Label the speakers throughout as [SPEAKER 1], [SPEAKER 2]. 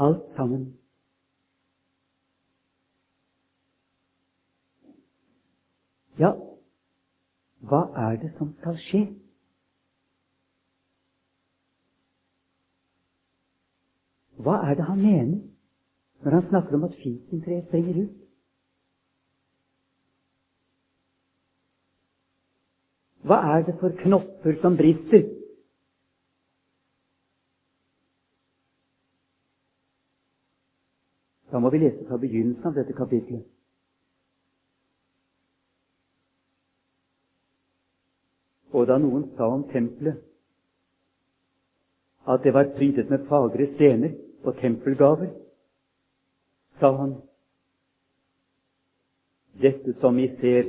[SPEAKER 1] alt sammen. Ja, hva er det som skal skje? Hva er det han mener når han snakker om at fikentreet springer ut? Hva er det for knopper som brister? Da må vi lese fra begynnelsen av dette kapitlet. Og da noen sa om tempelet at det var prydet med fagre stener og tempelgaver, sa han dette som vi ser,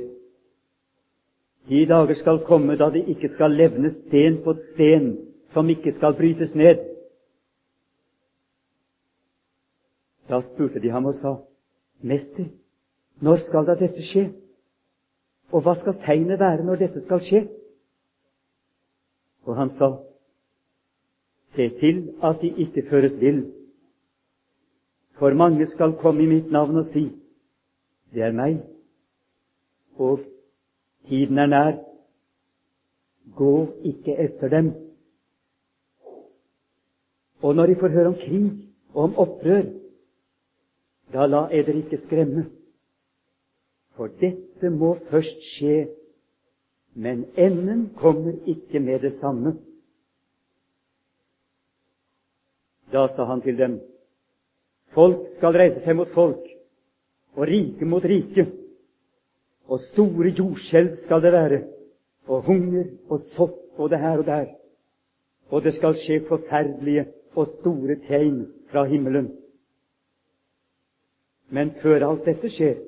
[SPEAKER 1] de dager skal komme da det ikke skal levne sten på sten som ikke skal brytes ned. Da spurte de ham og sa, Mester, når skal da dette skje? Og hva skal tegnet være når dette skal skje? Og han sa, Se til at de ikke føres vill. For mange skal komme i mitt navn og si, Det er meg. Og tiden er nær. Gå ikke etter dem. Og når de får høre om krig og om opprør, da la eder ikke skremme. For dette må først skje, men enden kommer ikke med det samme. Da sa han til dem, folk skal reise seg mot folk, og rike mot rike. Og store jordskjelv skal det være, og hunger og sopp det her og der. Og det skal skje forferdelige og store tegn fra himmelen. Men før alt dette skjer,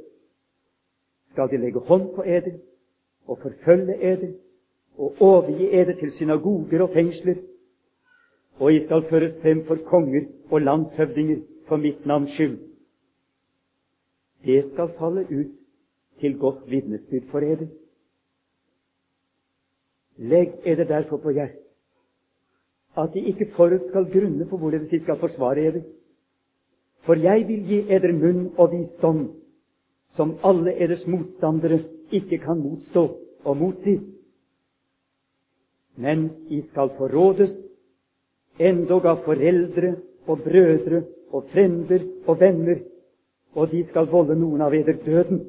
[SPEAKER 1] skal de legge hånd på eder og forfølge eder og overgi eder til synagoger og fengsler og I skal føres frem for konger og landshøvdinger for mitt navns skyld. Det skal falle ut til godt vitnesbyrd for eder. Legg eder derfor på hjertet at De ikke forut skal grunne på hvorledes De skal forsvare eder. For jeg vil gi eder munn og visdom, som alle eders motstandere ikke kan motstå og motsi. Men I skal forrådes endog av foreldre og brødre og frender og venner, og de skal volde noen av eder døden.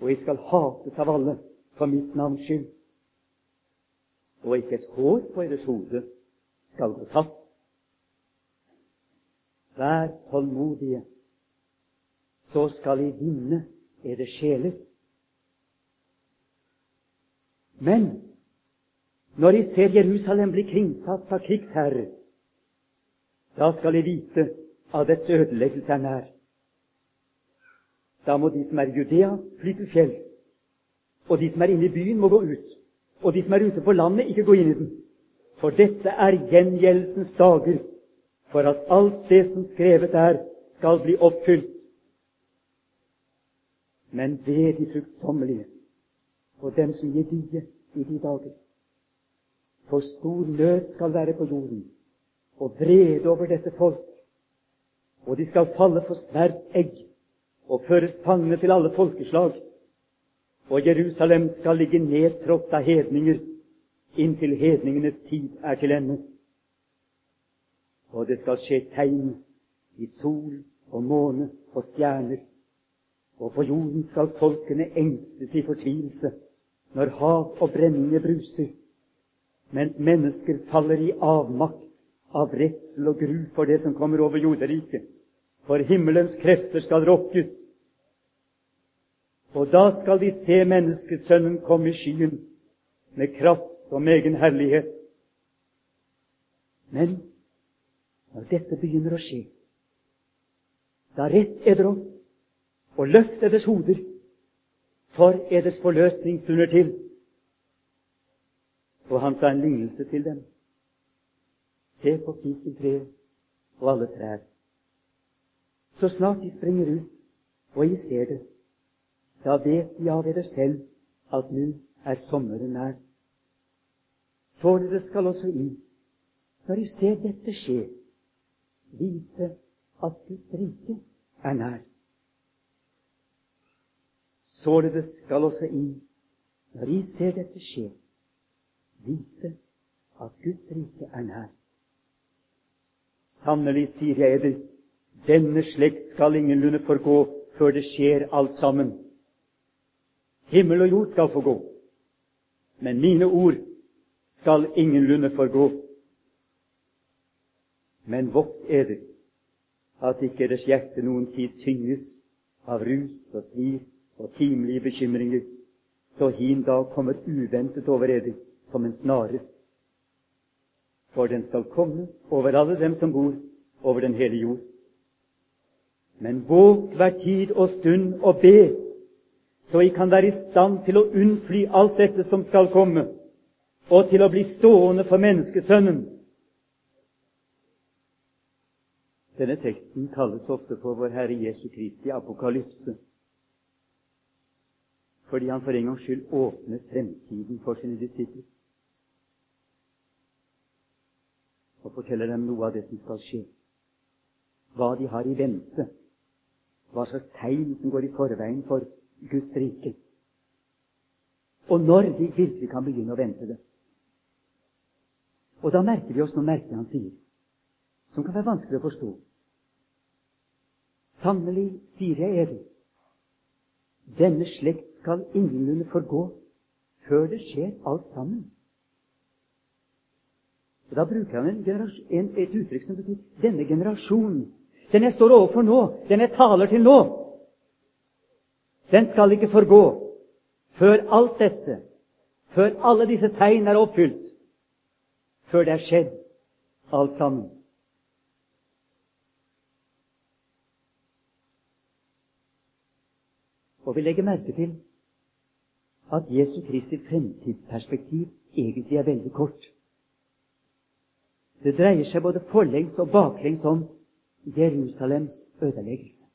[SPEAKER 1] Og I skal hates av alle for mitt navns skyld. Og ikke et hår på eders hode skal gå tapt. Vær tålmodige, så skal I vinne ede sjeler. Men når de ser Jerusalem bli kringsatt av krigsherrer, da skal de vite at dets ødeleggelse er nær. Da må de som er i Judea, fly til fjells. Og de som er inne i byen, må gå ut. Og de som er ute på landet, ikke gå inn i den. For dette er gjengjeldelsens dager, for at alt det som skrevet er, skal bli oppfylt. Men ved de fruktsommelige og dem som gir die i de dager. For stor nød skal være på jorden, og vrede over dette folk. Og de skal falle for sverd egg og føres fangne til alle folkeslag. Og Jerusalem skal ligge nedtrådt av hedninger inntil hedningenes tid er til ende. Og det skal skje tegn i sol og måne og stjerner. Og på jorden skal folkene engstes i fortvilelse når hav og brenninger bruser mens mennesker faller i avmakt av redsel og gru for det som kommer over jorderiket. For himmelens krefter skal rokkes. Og da skal de se Menneskesønnen komme i skyen med kraft og med egen herlighet. Men når dette begynner å skje, da rett eder opp og løft eders hoder, for eders forløsning stunder til. Og han sa en lignelse til dem. Se på fikentreet og alle trær. Så snart de springer ut, og I ser det, da vet De av dere selv at nå er sommeren nær. Således skal også I, når I ser dette skje, vite at Guds rike er nær. Således skal også I, når I ser dette skje, vite at Guds rike er nær. Sannelig sier jeg eder, denne slekt skal ingenlunde forgå før det skjer alt sammen. Himmel og jord skal forgå, men mine ord skal ingenlunde forgå. Men vårt er det at ikke deres hjerte noen tid tynges av rus og svir og timelige bekymringer, så hin dag kommer uventet over eder som en snare. For den skal komme over alle dem som bor over den hele jord. Men våg hver tid og stund og be, så I kan være i stand til å unnfly alt dette som skal komme, og til å bli stående for menneskesønnen. Denne teksten kalles ofte for vår Herre Jesu Kristi apokalypse, fordi han for en gangs skyld åpner fremtiden for sine disipler. Og forteller dem noe av det som skal skje, hva de har i vente, hva slags tegn som går i forveien for Guds rike, og når de virkelig kan begynne å vente det. Og da merker vi oss noe merkelig han sier, som kan være vanskelig å forstå. Sannelig sier jeg eder, denne slekt skal ingenlunde forgå før det skjer alt sammen. Og Da bruker han en, en, et uttrykk som betyr 'denne generasjonen'. Den jeg står overfor nå, den jeg taler til nå, den skal ikke forgå før alt dette, før alle disse tegn er oppfylt, før det er skjedd alt sammen. Og vi legger merke til at Jesu Kristi fremtidsperspektiv egentlig er veldig kort. Det dreier seg både forlengs og baklengs om Jerusalems ødeleggelse.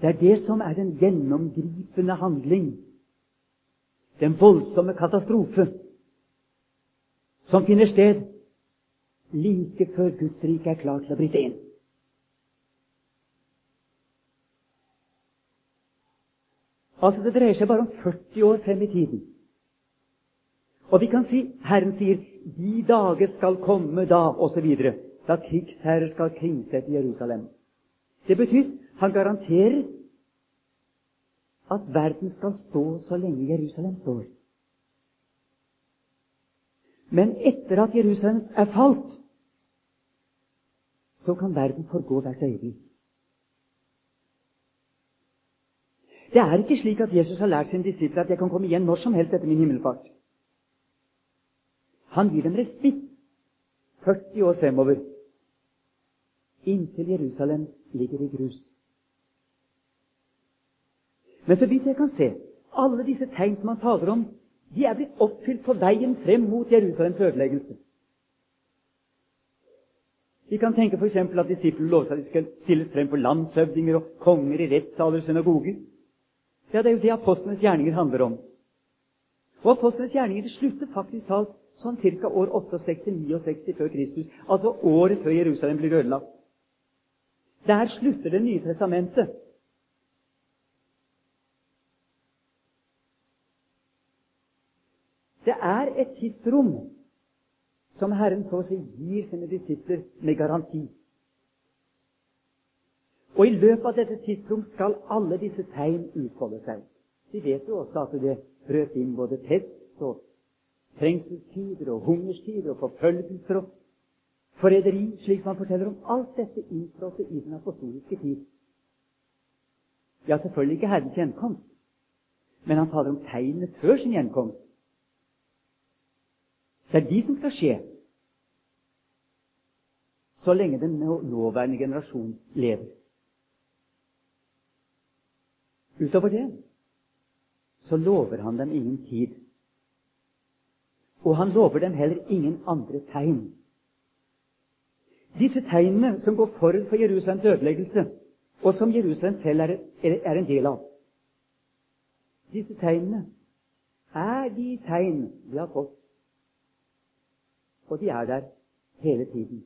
[SPEAKER 1] Det er det som er den gjennomgripende handling, den voldsomme katastrofe, som finner sted like før Guds rike er klar til å bryte inn. Altså, Det dreier seg bare om 40 år frem i tiden. Og vi kan si Herren sier 'de dager skal komme da', osv. Da krigsherrer skal kringsette Jerusalem. Det betyr han garanterer at verden skal stå så lenge Jerusalem står. Men etter at Jerusalem er falt, så kan verden forgå hvert øyeblikk. Det er ikke slik at Jesus har lært sine disipler at jeg kan komme igjen når som helst etter min himmelfart. Han gir dem respitt 40 år fremover, inntil Jerusalem ligger i grus. Men så vidt jeg kan se, alle disse tegn som han taler om, de er blitt oppfylt på veien frem mot Jerusalems ødeleggelse. Vi kan tenke f.eks. at disiplene lovet at de skal stilles frem for landshøvdinger og konger i rettssaler og synagoger. Ja, det er jo det apostlenes gjerninger handler om. Og apostlenes gjerninger slutter faktisk talt sånn ca. år 68-69 før Kristus, altså året før Jerusalem blir ødelagt. Der slutter Det nye testamentet. Det er et tidsrom som Herren så å si gir sine disipler med garanti. Og i løpet av dette tidsrom skal alle disse tegn utfolde seg. Vi vet jo også at det brøt inn både pest og trengselstider og hungerstider og forfølgelser og forræderi, slik man forteller om. Alt dette inntrådte i den apostoliske tid. Ja, selvfølgelig ikke Herrens gjenkomst, men han taler om tegnene før sin gjenkomst. Det er de som skal skje så lenge den nåværende generasjon lever. Utover det så lover han dem ingen tid og han lover dem heller ingen andre tegn. Disse tegnene som går forut for Jerusalems ødeleggelse, og som Jerusalem selv er, er en del av, disse tegnene er de tegn vi har fått. Og de er der hele tiden.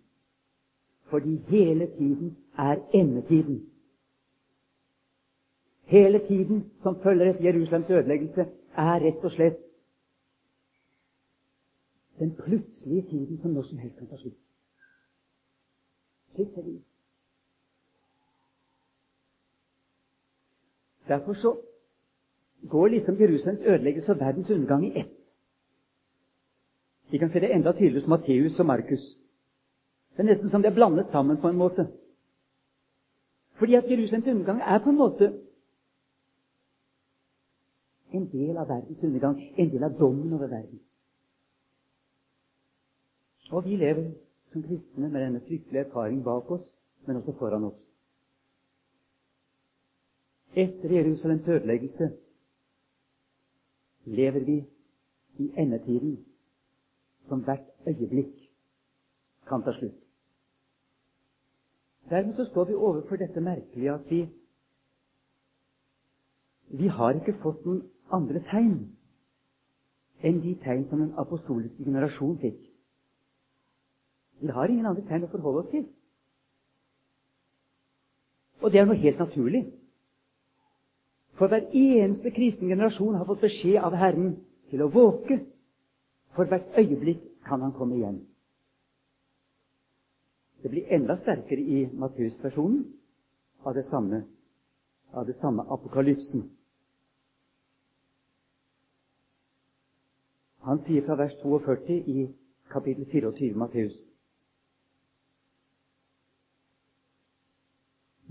[SPEAKER 1] fordi hele tiden er endetiden. Hele tiden som følger etter Jerusalems ødeleggelse, er rett og slett den plutselige tiden som når som helst kan ta slutt. Slik ser det ut. Derfor så går liksom Jerusalems ødeleggelse og verdens undergang i ett. Vi kan se det enda tydeligere som Matteus og Markus. Det er nesten som de er blandet sammen på en måte. Fordi at Jerusalems undergang er på en måte en del av verdens undergang, en del av dommen over verden. Og vi lever som kristne med denne fryktelige erfaring bak oss, men også foran oss. Etter Jerusalems ødeleggelse lever vi i endetiden som hvert øyeblikk kan ta slutt. Dermed så står vi overfor dette merkelige at vi vi har ikke fått noen andre tegn enn de tegn som den apostoliske generasjon fikk. Vi har ingen andre tegn å forholde oss til. Og det er noe helt naturlig. For hver eneste kristen generasjon har fått beskjed av Herren til å våke. For hvert øyeblikk kan han komme igjen. Det blir enda sterkere i Matteus-personen av, det samme, av det samme apokalypsen. Han sier fra vers 42 i kapittel 24 Matteus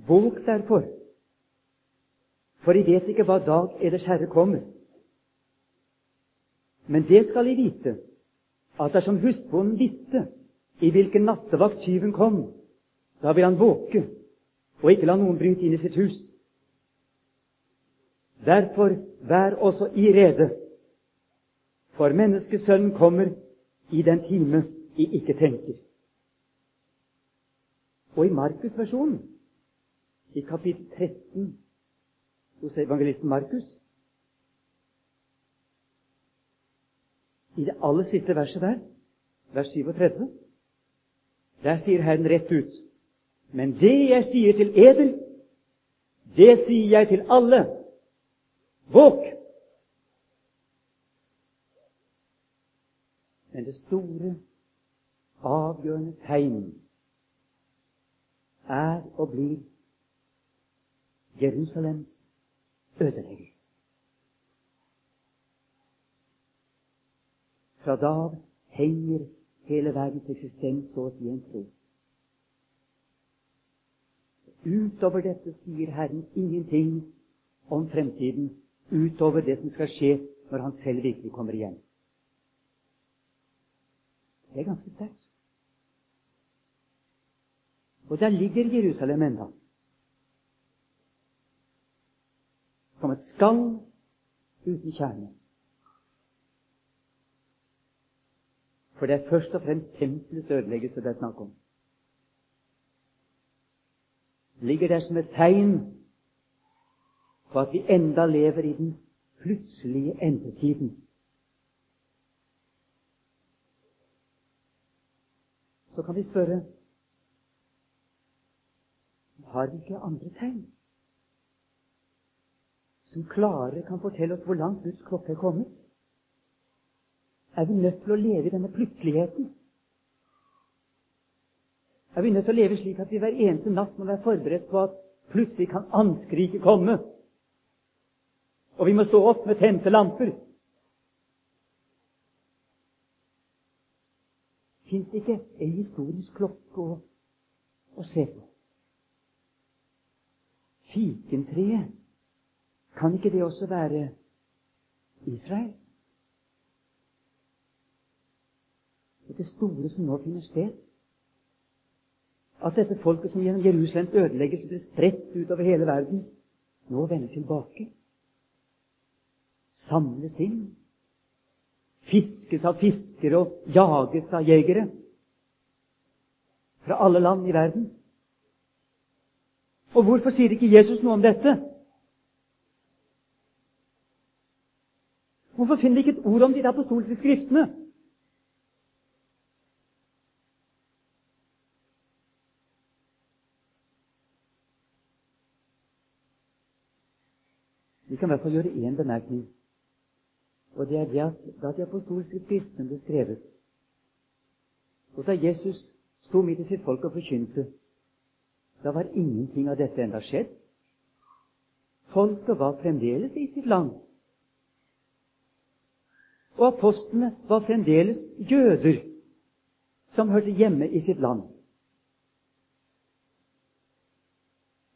[SPEAKER 1] Våg derfor, for I vet ikke hva dag eders Herre kommer. Men det skal I vite, at dersom husbonden visste i hvilken nattevakt tyven kom, da vil han våke og ikke la noen bryte inn i sitt hus. Derfor vær også i rede, for menneskesønnen kommer i den time I ikke tenker. Og i Markus-versjonen i kapittel 13 hos evangelisten Markus. I det aller siste verset der, vers 37, der sier Herren rett ut Men det jeg sier til eder, det sier jeg til alle. Våk! Men det store, avgjørende tegn er og blir Jerusalems ødeleggelse. Fra da av henger hele verdens eksistens så si en tro. Utover dette sier Herren ingenting om fremtiden, utover det som skal skje når Han selv virkelig kommer igjen. Det er ganske sterkt. Og der ligger Jerusalem ennå. som et skall uten kjerne. For det er først og fremst tempelets ødeleggelse det er snakk om. Ligger der som et tegn på at vi enda lever i den plutselige endetiden. Så kan vi spørre har vi ikke andre tegn? som klarere kan fortelle oss hvor langt Guds klokke er kommet? Er vi nødt til å leve i denne plutseligheten? Er vi nødt til å leve slik at vi hver eneste natt må være forberedt på at plutselig kan anskriket komme, og vi må stå opp med tente lamper? Fins det ikke en historisk klokke å, å se på? Fikentreet kan ikke det også være Israel? Det store som nå finner sted. At dette folket som gjennom Jerusalems ødeleggelse blir spredt utover hele verden, nå vender tilbake. Samles inn fiskes av fiskere og jages av jegere fra alle land i verden. Og hvorfor sier ikke Jesus noe om dette? Hvorfor finner vi ikke et ord om det i de apostoliske skriftene? Vi kan i hvert fall gjøre én bemerkning. Og det er det at da de apostolske skriftene ble skrevet, og da Jesus sto midt i sitt folk og forkynte, da var ingenting av dette enda skjedd. Folket var fremdeles i sitt land. Og apostlene var fremdeles jøder som hørte hjemme i sitt land.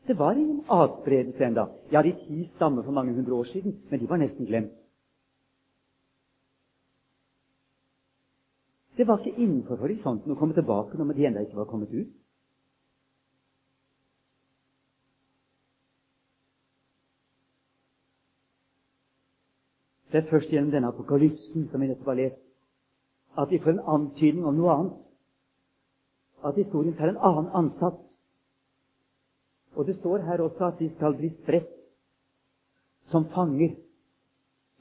[SPEAKER 1] Det var ingen adspredelse enda. Ja, de ti stammer for mange hundre år siden, men de var nesten glemt. Var ikke innenfor horisonten å komme tilbake når de ennå ikke var kommet ut. Det er først gjennom denne apokalypsen som vi nettopp har lest, at vi får en antydning om noe annet. At historien tar en annen ansats. Og det står her også at de skal bli spredt som fanger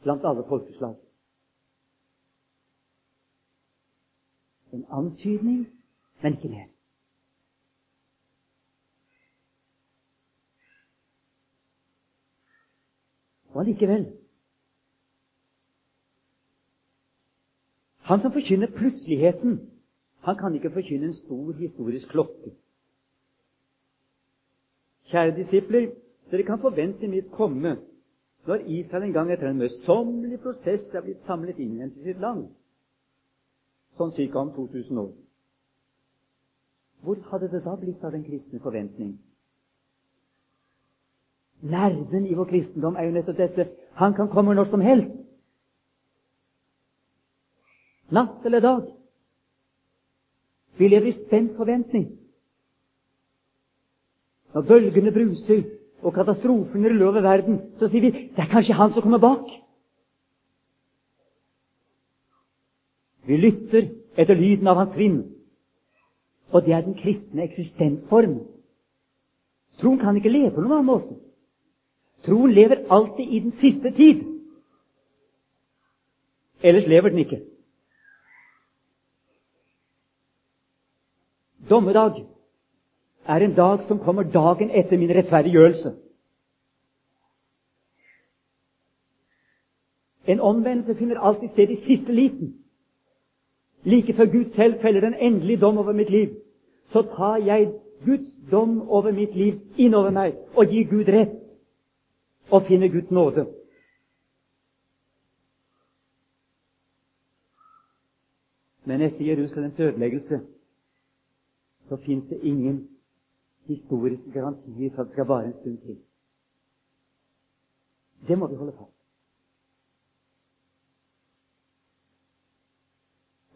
[SPEAKER 1] blant alle folkeslag. En antydning, men ikke mer. Og allikevel Han som forkynner plutseligheten, han kan ikke forkynne en stor historisk klokke. Kjære disipler, dere kan forvente mitt komme når Israel en gang etter en møysommelig prosess er blitt samlet inn igjen til sitt land, sånn ca. om 2000 år. Hvor hadde det da blitt av den kristne forventning? Nerven i vår kristendom er jo nettopp dette. Han kan komme når som helst. Natt eller dag. Vi lever i spent forventning. Når bølgene bruser og katastrofen ruller over verden, så sier vi det er kanskje han som kommer bak. Vi lytter etter lyden av hans trinn. og det er den kristne eksistensform. Troen kan ikke leve på noen annen måte. Troen lever alltid i den siste tid. Ellers lever den ikke. Dommedag er en dag som kommer dagen etter min rettferdiggjørelse. En omvendelse finner alltid sted i siste liten. Like før Gud selv feller den endelige dom over mitt liv, så tar jeg Guds dom over mitt liv innover meg og gir Gud rett og finner Guds nåde. Men etter Jerusalems ødeleggelse så fins det ingen historiske garantier for at det skal vare en stund til. Det må vi holde fast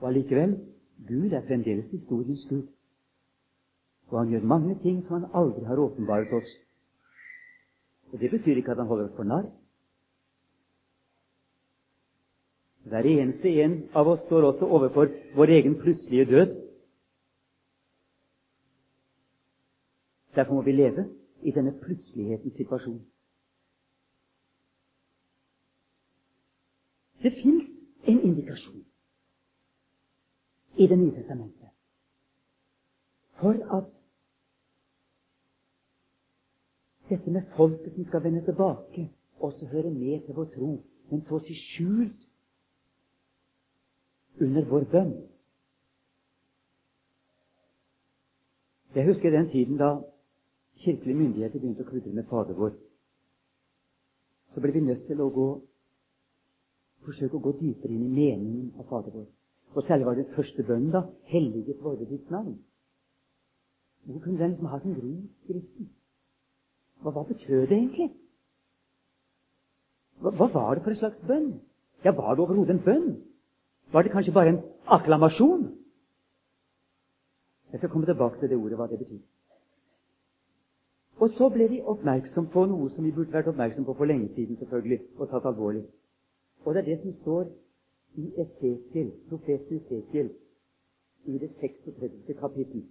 [SPEAKER 1] Og allikevel Gud er fremdeles historiens Gud. Og han gjør mange ting som han aldri har åpenbart oss. Og Det betyr ikke at han holder oss for narr. Hver eneste en av oss står også overfor vår egen plutselige død. Derfor må vi leve i denne plutselighetens situasjon. Det fins en indikasjon i Det nye testamentet for at dette med folket som skal vende tilbake, også hører med til vår tro, men så i skjult under vår bønn. Jeg husker den tiden da kirkelige myndigheter begynte å kludre med Fader vår, så ble vi nødt til å gå, forsøke å gå dypere inn i meningen av Fader vår. Og særlig var det den første bønnen, da. Helliget våre ditt navn. Hvor kunne den liksom ha sin ro i Skriften? Hva, hva betød det egentlig? Hva, hva, var det for en slags bønn? Ja, var det overhodet en bønn? Var det kanskje bare en akklamasjon? Jeg skal komme tilbake til det ordet, hva det betyr. Og så ble vi oppmerksom på noe som vi burde vært oppmerksom på for lenge siden, selvfølgelig, og tatt alvorlig. Og det er det som står i Esekiel, profeten Esekiel, i det 36. kapittel.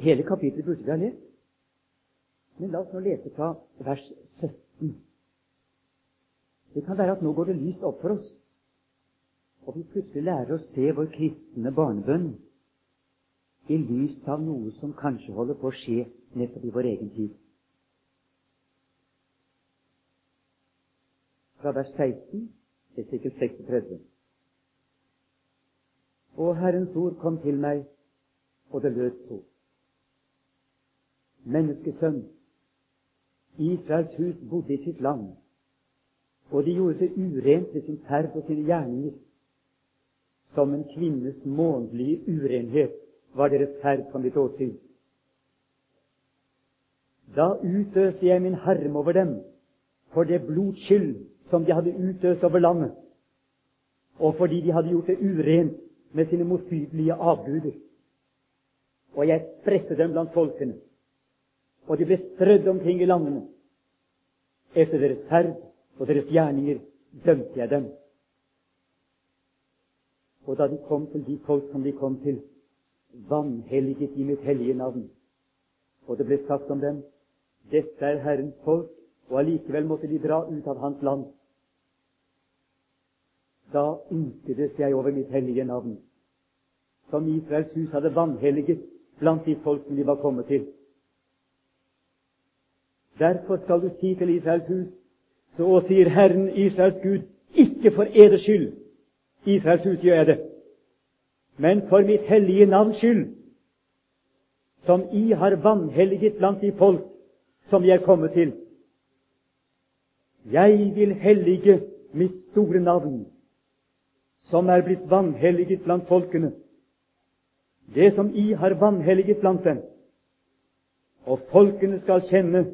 [SPEAKER 1] Hele kapittelet burde vi ha lest. Men la oss nå lese fra vers 17. Det kan være at nå går det lys opp for oss og vi plutselig lærer å se vår kristne barnebønn i lys av noe som kanskje holder på å skje nettopp i vår egen tid. Fra vers 16 til sikkert 36. Og Herrens ord kom til meg, og det lød så. Menneskesønn, Israels hus bodde i sitt land, og de gjorde seg urent ved sin ferd og sine gjerninger. Som en kvinnes månedlige urenhet var deres rettferd som ditt åsyn. Da utøste jeg min harm over dem for det blods skyld som de hadde utøst over landet, og fordi de hadde gjort det urent med sine motbydelige avguder. Og jeg spredte dem blant folkene, og de ble strødd omkring i landene. Etter deres ferd og deres gjerninger dømte jeg dem. Og da de kom til de folk som de kom til, vanhelliget i mitt hellige navn. Og det ble sagt om dem, dette er Herrens folk, og allikevel måtte de dra ut av hans land. Da ynkedes jeg over mitt hellige navn, som Israels hus hadde vanhelliget blant de folk de var kommet til. Derfor skal du si til Israels hus, så sier Herren Israels Gud, ikke for eders skyld, Israels hus gjør jeg det, men for mitt hellige navns skyld, som I har vanhelliget blant de folk som jeg er kommet til. Jeg vil hellige mitt store navn, som er blitt vanhelliget blant folkene, det som I har vanhelliget blant dem. Og folkene skal kjenne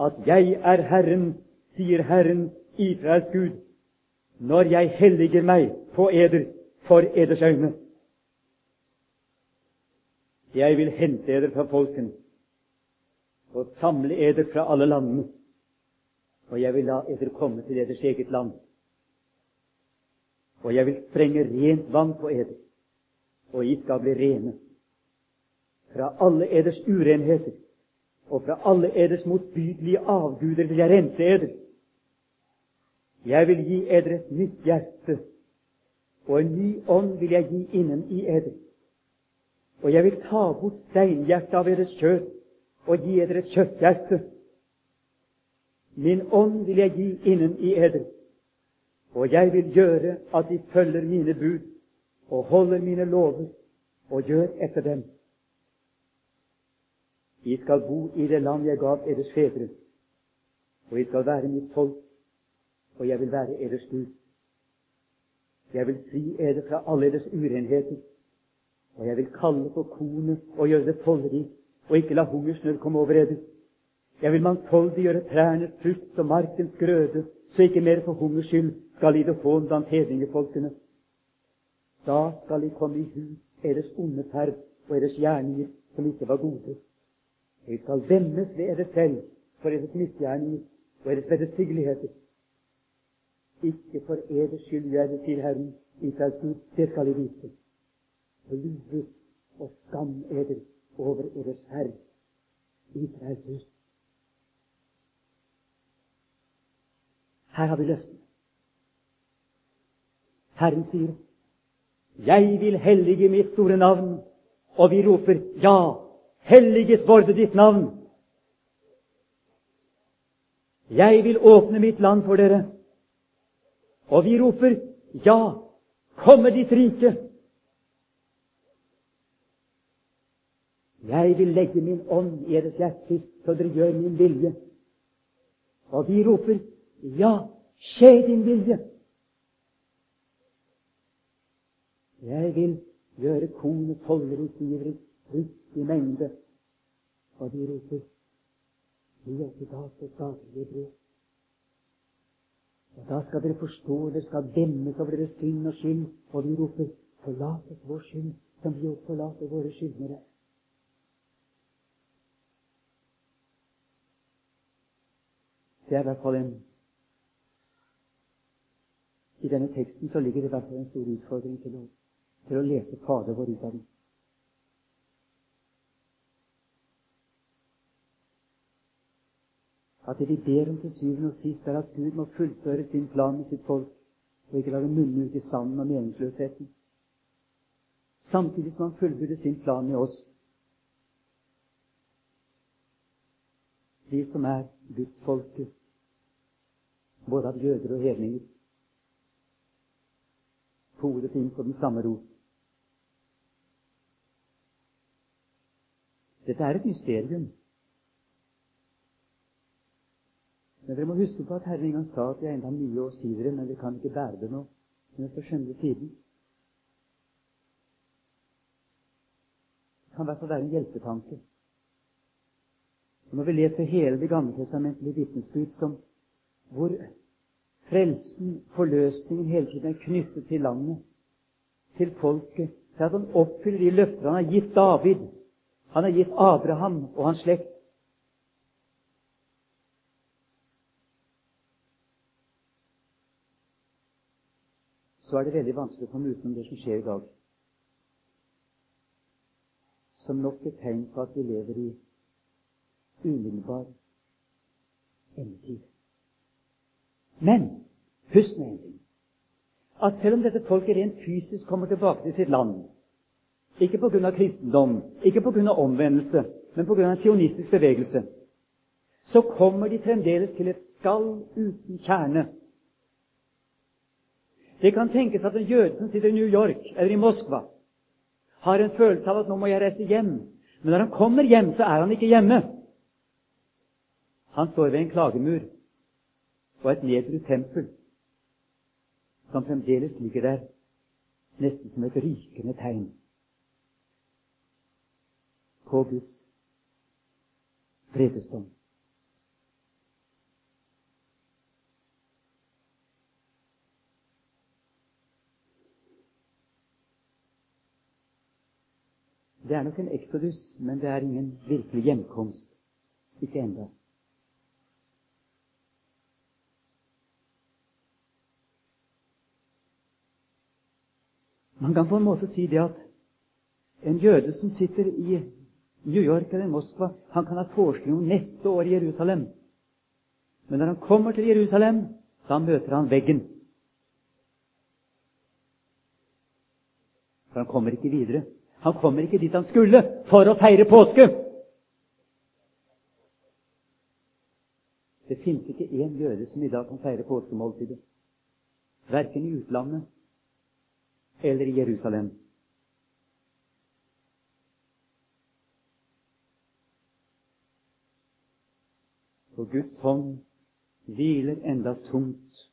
[SPEAKER 1] at jeg er Herren sier Herren, Israels Gud, når jeg helliger meg på eder for eders øyne. Jeg vil hente eder fra folkene og samle eder fra alle landene, og jeg vil la eder komme til eders eget land. Og jeg vil sprenge rent vann på eder, og I skal bli rene. Fra alle eders urenheter og fra alle eders motbydelige avguder vil jeg rense eder. Jeg vil gi eder et nytt hjerte, og en ny ånd vil jeg gi innen i eder. Og jeg vil ta bort steinhjertet av deres kjøtt og gi eder et kjøtthjerte. Min ånd vil jeg gi innen i eder, og jeg vil gjøre at de følger mine bud og holder mine lover og gjør etter dem. De skal bo i det land jeg gav eders fedre, og de skal være mitt folk, og jeg vil være eders Gud. Jeg vil fri eder fra alle eders urenheter, og jeg vil kalle på kornet og gjøre det tollrikt, og ikke la hungersnød komme over eder. Jeg vil mangfoldig gjøre trærnes frukt og markens grøde, så ikke mer for hungers skyld skal lide hån blant hedningefolkene. Da skal de komme i hu deres onde ferd og deres gjerninger som ikke var gode. De skal vemmes ved dere selv for deres misgjerninger og deres vederstyggeligheter. Ikke for eders skyld det, sier Herren, Israels Gud, det skal de vite. Blues og skam eder over eders Herre, Israels hus. Her har vi løftene. Herren sier, 'Jeg vil hellige mitt store navn', og vi roper, 'Ja, helliget vorde ditt navn'. Jeg vil åpne mitt land for dere. Og vi roper, ja, komme ditt rike. Jeg vil legge min ånd i deres hjerter, så dere gjør min vilje. Og vi roper, ja, skje din vilje. Jeg vil gjøre kornet tollerikt givere frukt i mengde. Og de roper, gi oss i dag det daglige brød. Og Da skal dere forstå, dere skal demmes over deres synd og skyld, og vi roper, forlat oss vår skyld, som vi også forlater våre skyldnere. Det er i hvert fall en I denne teksten så ligger det i hvert fall en stor utfordring til å, til å lese Fader vår ut av den. At det vi ber om til syvende og sist, er at Gud må fullføre sin plan med sitt folk, og ikke la det munne ut i sanden og meningsløsheten. samtidig som han fullbyrder sin plan med oss. Vi som er gudsfolket, både av jøder og hedninger, poret inn på den samme rot. Dette er et mysterium. Men dere må huske på at Herren en gang sa at jeg enda mye å si dere, men vi kan ikke bære det nå. Men jeg skal skjønne det siden. Det kan i hvert fall være en hjelpetanke. Når vi leser hele Det gamle testamentlige vitnesbyrd som hvor frelsen, forløsningen, hele tiden er knyttet til landet, til folket, til at han oppfyller de løfter han har gitt David, han har gitt Abraham og hans slekt. Så er det veldig vanskelig å komme utenom det som skjer i dag. Som nok et tegn på at vi lever i umiddelbar endetid. Men husk med en ting at selv om dette folket rent fysisk kommer tilbake til sitt land, ikke pga. kristendom, ikke pga. omvendelse, men pga. en sionistisk bevegelse. Så kommer de fremdeles til et skall uten kjerne. Det kan tenkes at en jøde som sitter i New York eller i Moskva, har en følelse av at 'nå må jeg reise hjem'. Men når han kommer hjem, så er han ikke hjemme. Han står ved en klagemur og et nedbrutt tempel som fremdeles ligger der, nesten som et rykende tegn på Guds vredesdom. Det er nok en exodus, men det er ingen virkelig hjemkomst. Ikke enda. Man kan på en måte si det at en jøde som sitter i New York eller Moskva. Han kan ha forestilling om neste år i Jerusalem. Men når han kommer til Jerusalem, da møter han veggen. For han kommer ikke videre. Han kommer ikke dit han skulle for å feire påske. Det fins ikke én jøde som i dag kan feire påskemåltidet. Verken i utlandet eller i Jerusalem. For Guds hånd hviler enda tungt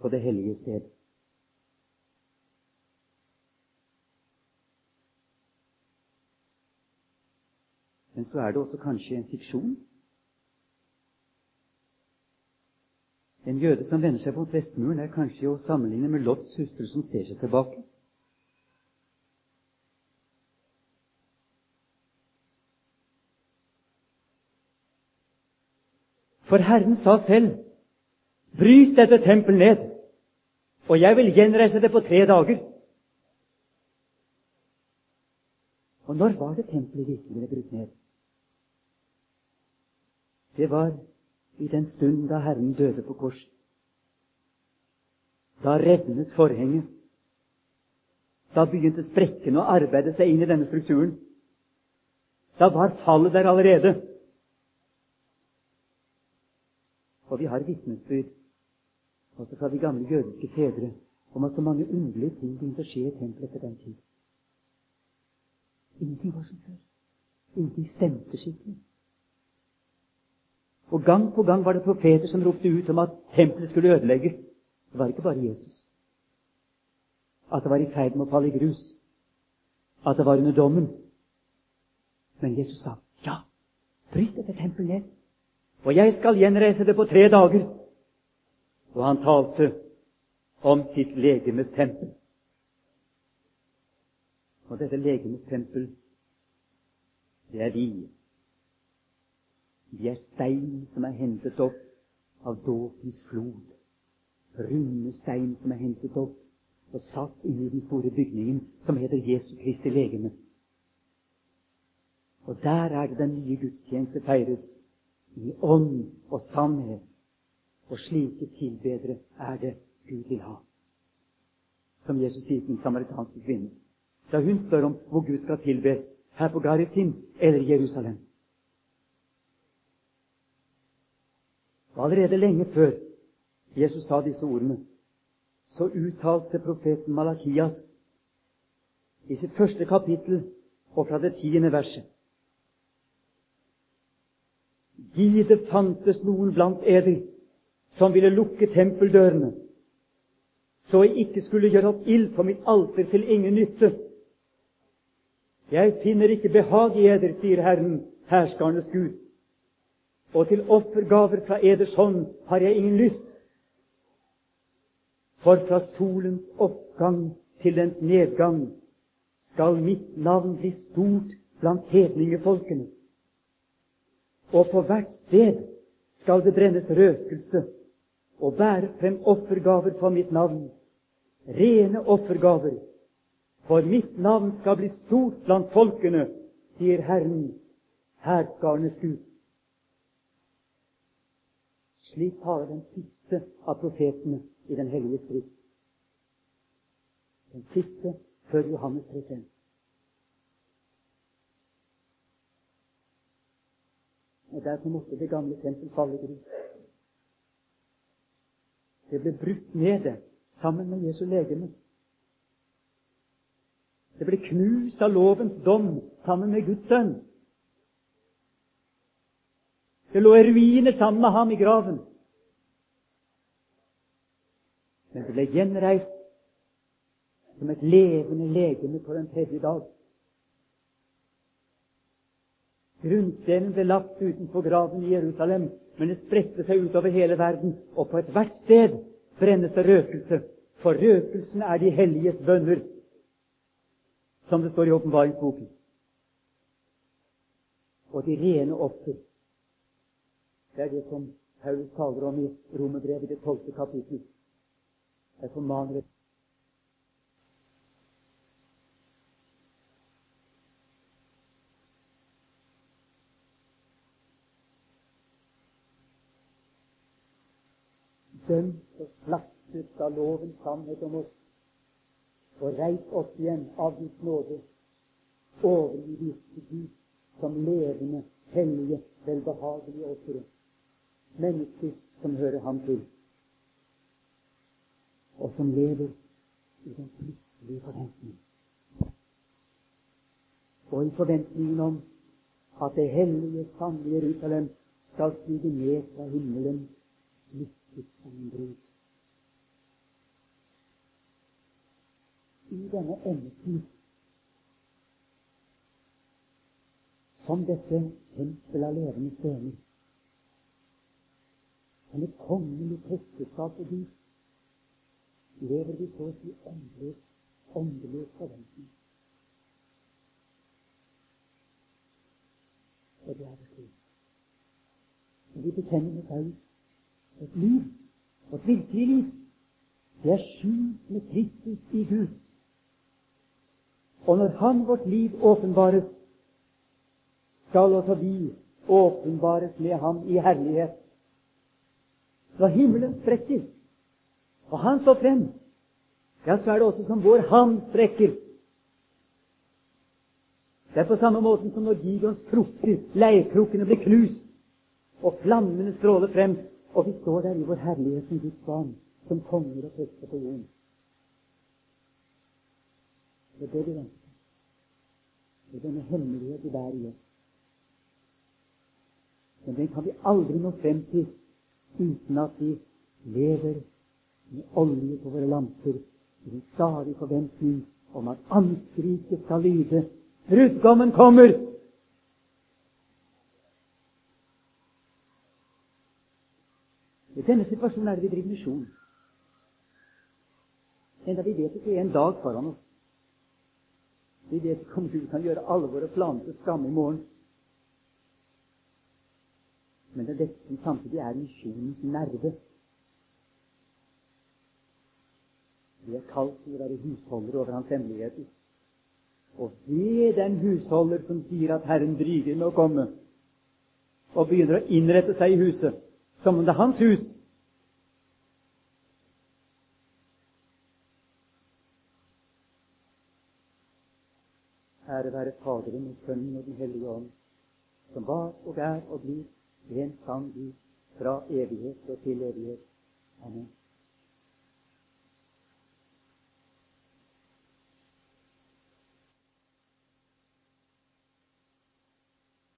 [SPEAKER 1] på det hellige sted. Men så er det også kanskje en fiksjon. En jøde som vender seg mot vestmuren, er kanskje å sammenligne med Lots hustru som ser seg tilbake. For Herren sa selv, 'Bryt dette tempelet ned, og jeg vil gjenreise det på tre dager.' Og når var det tempelet virkelig ble brutt ned? Det var i den stund da Herren døde på korset. Da revnet forhenget. Da begynte sprekkene å arbeide seg inn i denne strukturen. Da var fallet der allerede. Og vi har vitnesbyrd også fra de gamle jødiske fedre om at så mange underlige ting begynte å skje i tempelet etter den tid. Ingenting var som før. Ingenting stemte skikkelig. Og gang på gang var det profeter som ropte ut om at tempelet skulle ødelegges. Det var ikke bare Jesus. At det var i ferd med å falle i grus. At det var under dommen. Men Jesus sa ja, bryt dette tempelet ned og jeg skal gjenreise det på tre dager. Og han talte om sitt legemes tempel. Og dette legemes tempel, det er vi. Vi er stein som er hentet opp av dåpens flod. Runde stein som er hentet opp og satt inn i den store bygningen som heter Jesu Kristi legeme. Og der er det den nye gudstjeneste feires i ånd og sannhet. Og slike tilbedere er det Gud vil ha. Som Jesus sier til den samaritanske kvinnen. da hun spør om hvor Gud skal tilbes, her på Garisim eller i Jerusalem. Og allerede lenge før Jesus sa disse ordene, så uttalte profeten Malakias i sitt første kapittel og fra det tiende verset Gi det fantes noen blant eder som ville lukke tempeldørene, så jeg ikke skulle gjøre opp ild på mitt alter til ingen nytte. Jeg finner ikke behag i eder, sier Herren, herskarenes Gud, og til offergaver fra eders hånd har jeg ingen lyst. For fra solens oppgang til dens nedgang skal mitt navn bli stort blant hedningefolkene. Og på hvert sted skal det brennes røkelse og bæres frem offergaver for mitt navn, rene offergaver. For mitt navn skal bli stort blant folkene, sier Herren, hærskarenes Gud. Slik taler den siste av profetene i Den hellige skrift. Den siste før Johannes 3. Og Derfor måtte det gamle tempel falle i grus. Det ble brutt ned sammen med Jesu legeme. Det ble knust av lovens dom sammen med Guds sønn. Det lå i ruiner sammen med ham i graven. Men det ble gjenreist som et levende legeme på den tredje dag. Grunnstenen ble lagt utenfor graven i Jerusalem, men det spredte seg utover hele verden, og på ethvert sted brennes det røkelse. For røkelsen er de helliges bønner, som det står i åpenbaringsboken. Og de rene offer. Det er det som Paulus taler om i Romerbrevet, det tolvte kapittel. Jeg formaner dømt og slaktet av lovens sannhet om oss, og reist opp igjen av Guds nåde, overgitt til Gud som levende, hellige, velbehagelige ofre. Mennesker som hører ham til, og som lever i den plutselige forventning. Og i forventningen om at det hellige, sanne Jerusalem skal stige ned fra himmelen brud. I denne endetid som dette tempel av levende stener, som et kongelig presteskap og Gud, lever vi så å si åndeløs, åndeløs forventning. Og det er det slik. Vi bekjenner med Paulus et liv, vårt et virkelig liv, det er skjult med Kristus i Gud. Og når Han, vårt liv, åpenbares, skal også vi åpenbares med Ham i herlighet. Når himmelen sprekker, og Han står frem, ja, så er det også som vår ham sprekker. Det er på samme måte som når Gideons krukker, leirkrukkene, blir knust, og flammene stråler frem, og vi står der i vår herlighet som Guds barn, som konger og prester på jorden. Det er det vi venter Det er denne hemmelighet vi bærer i oss. Men den kan vi aldri nå frem til uten at vi lever med olje på våre lamper i en stadig forventning om at anskriket skal lyde Brudgommen kommer! I denne situasjonen er det vi driver misjon. Enda vi vet ikke en dag foran oss. Vi vet ikke om Gud kan gjøre alle våre planer til skamme i morgen. Men det er dette som samtidig er misjonens nerve. Vi er kalt til å være husholdere over hans hemmeligheter. Og ved den husholder som sier at Herren dryger med å komme, og begynner å innrette seg i huset, som om det er hans hus. Ære være Faderen og Sønnen og Den hellige ånd, som var og er og blir en sann Gud fra evighet og til evighet. Amen.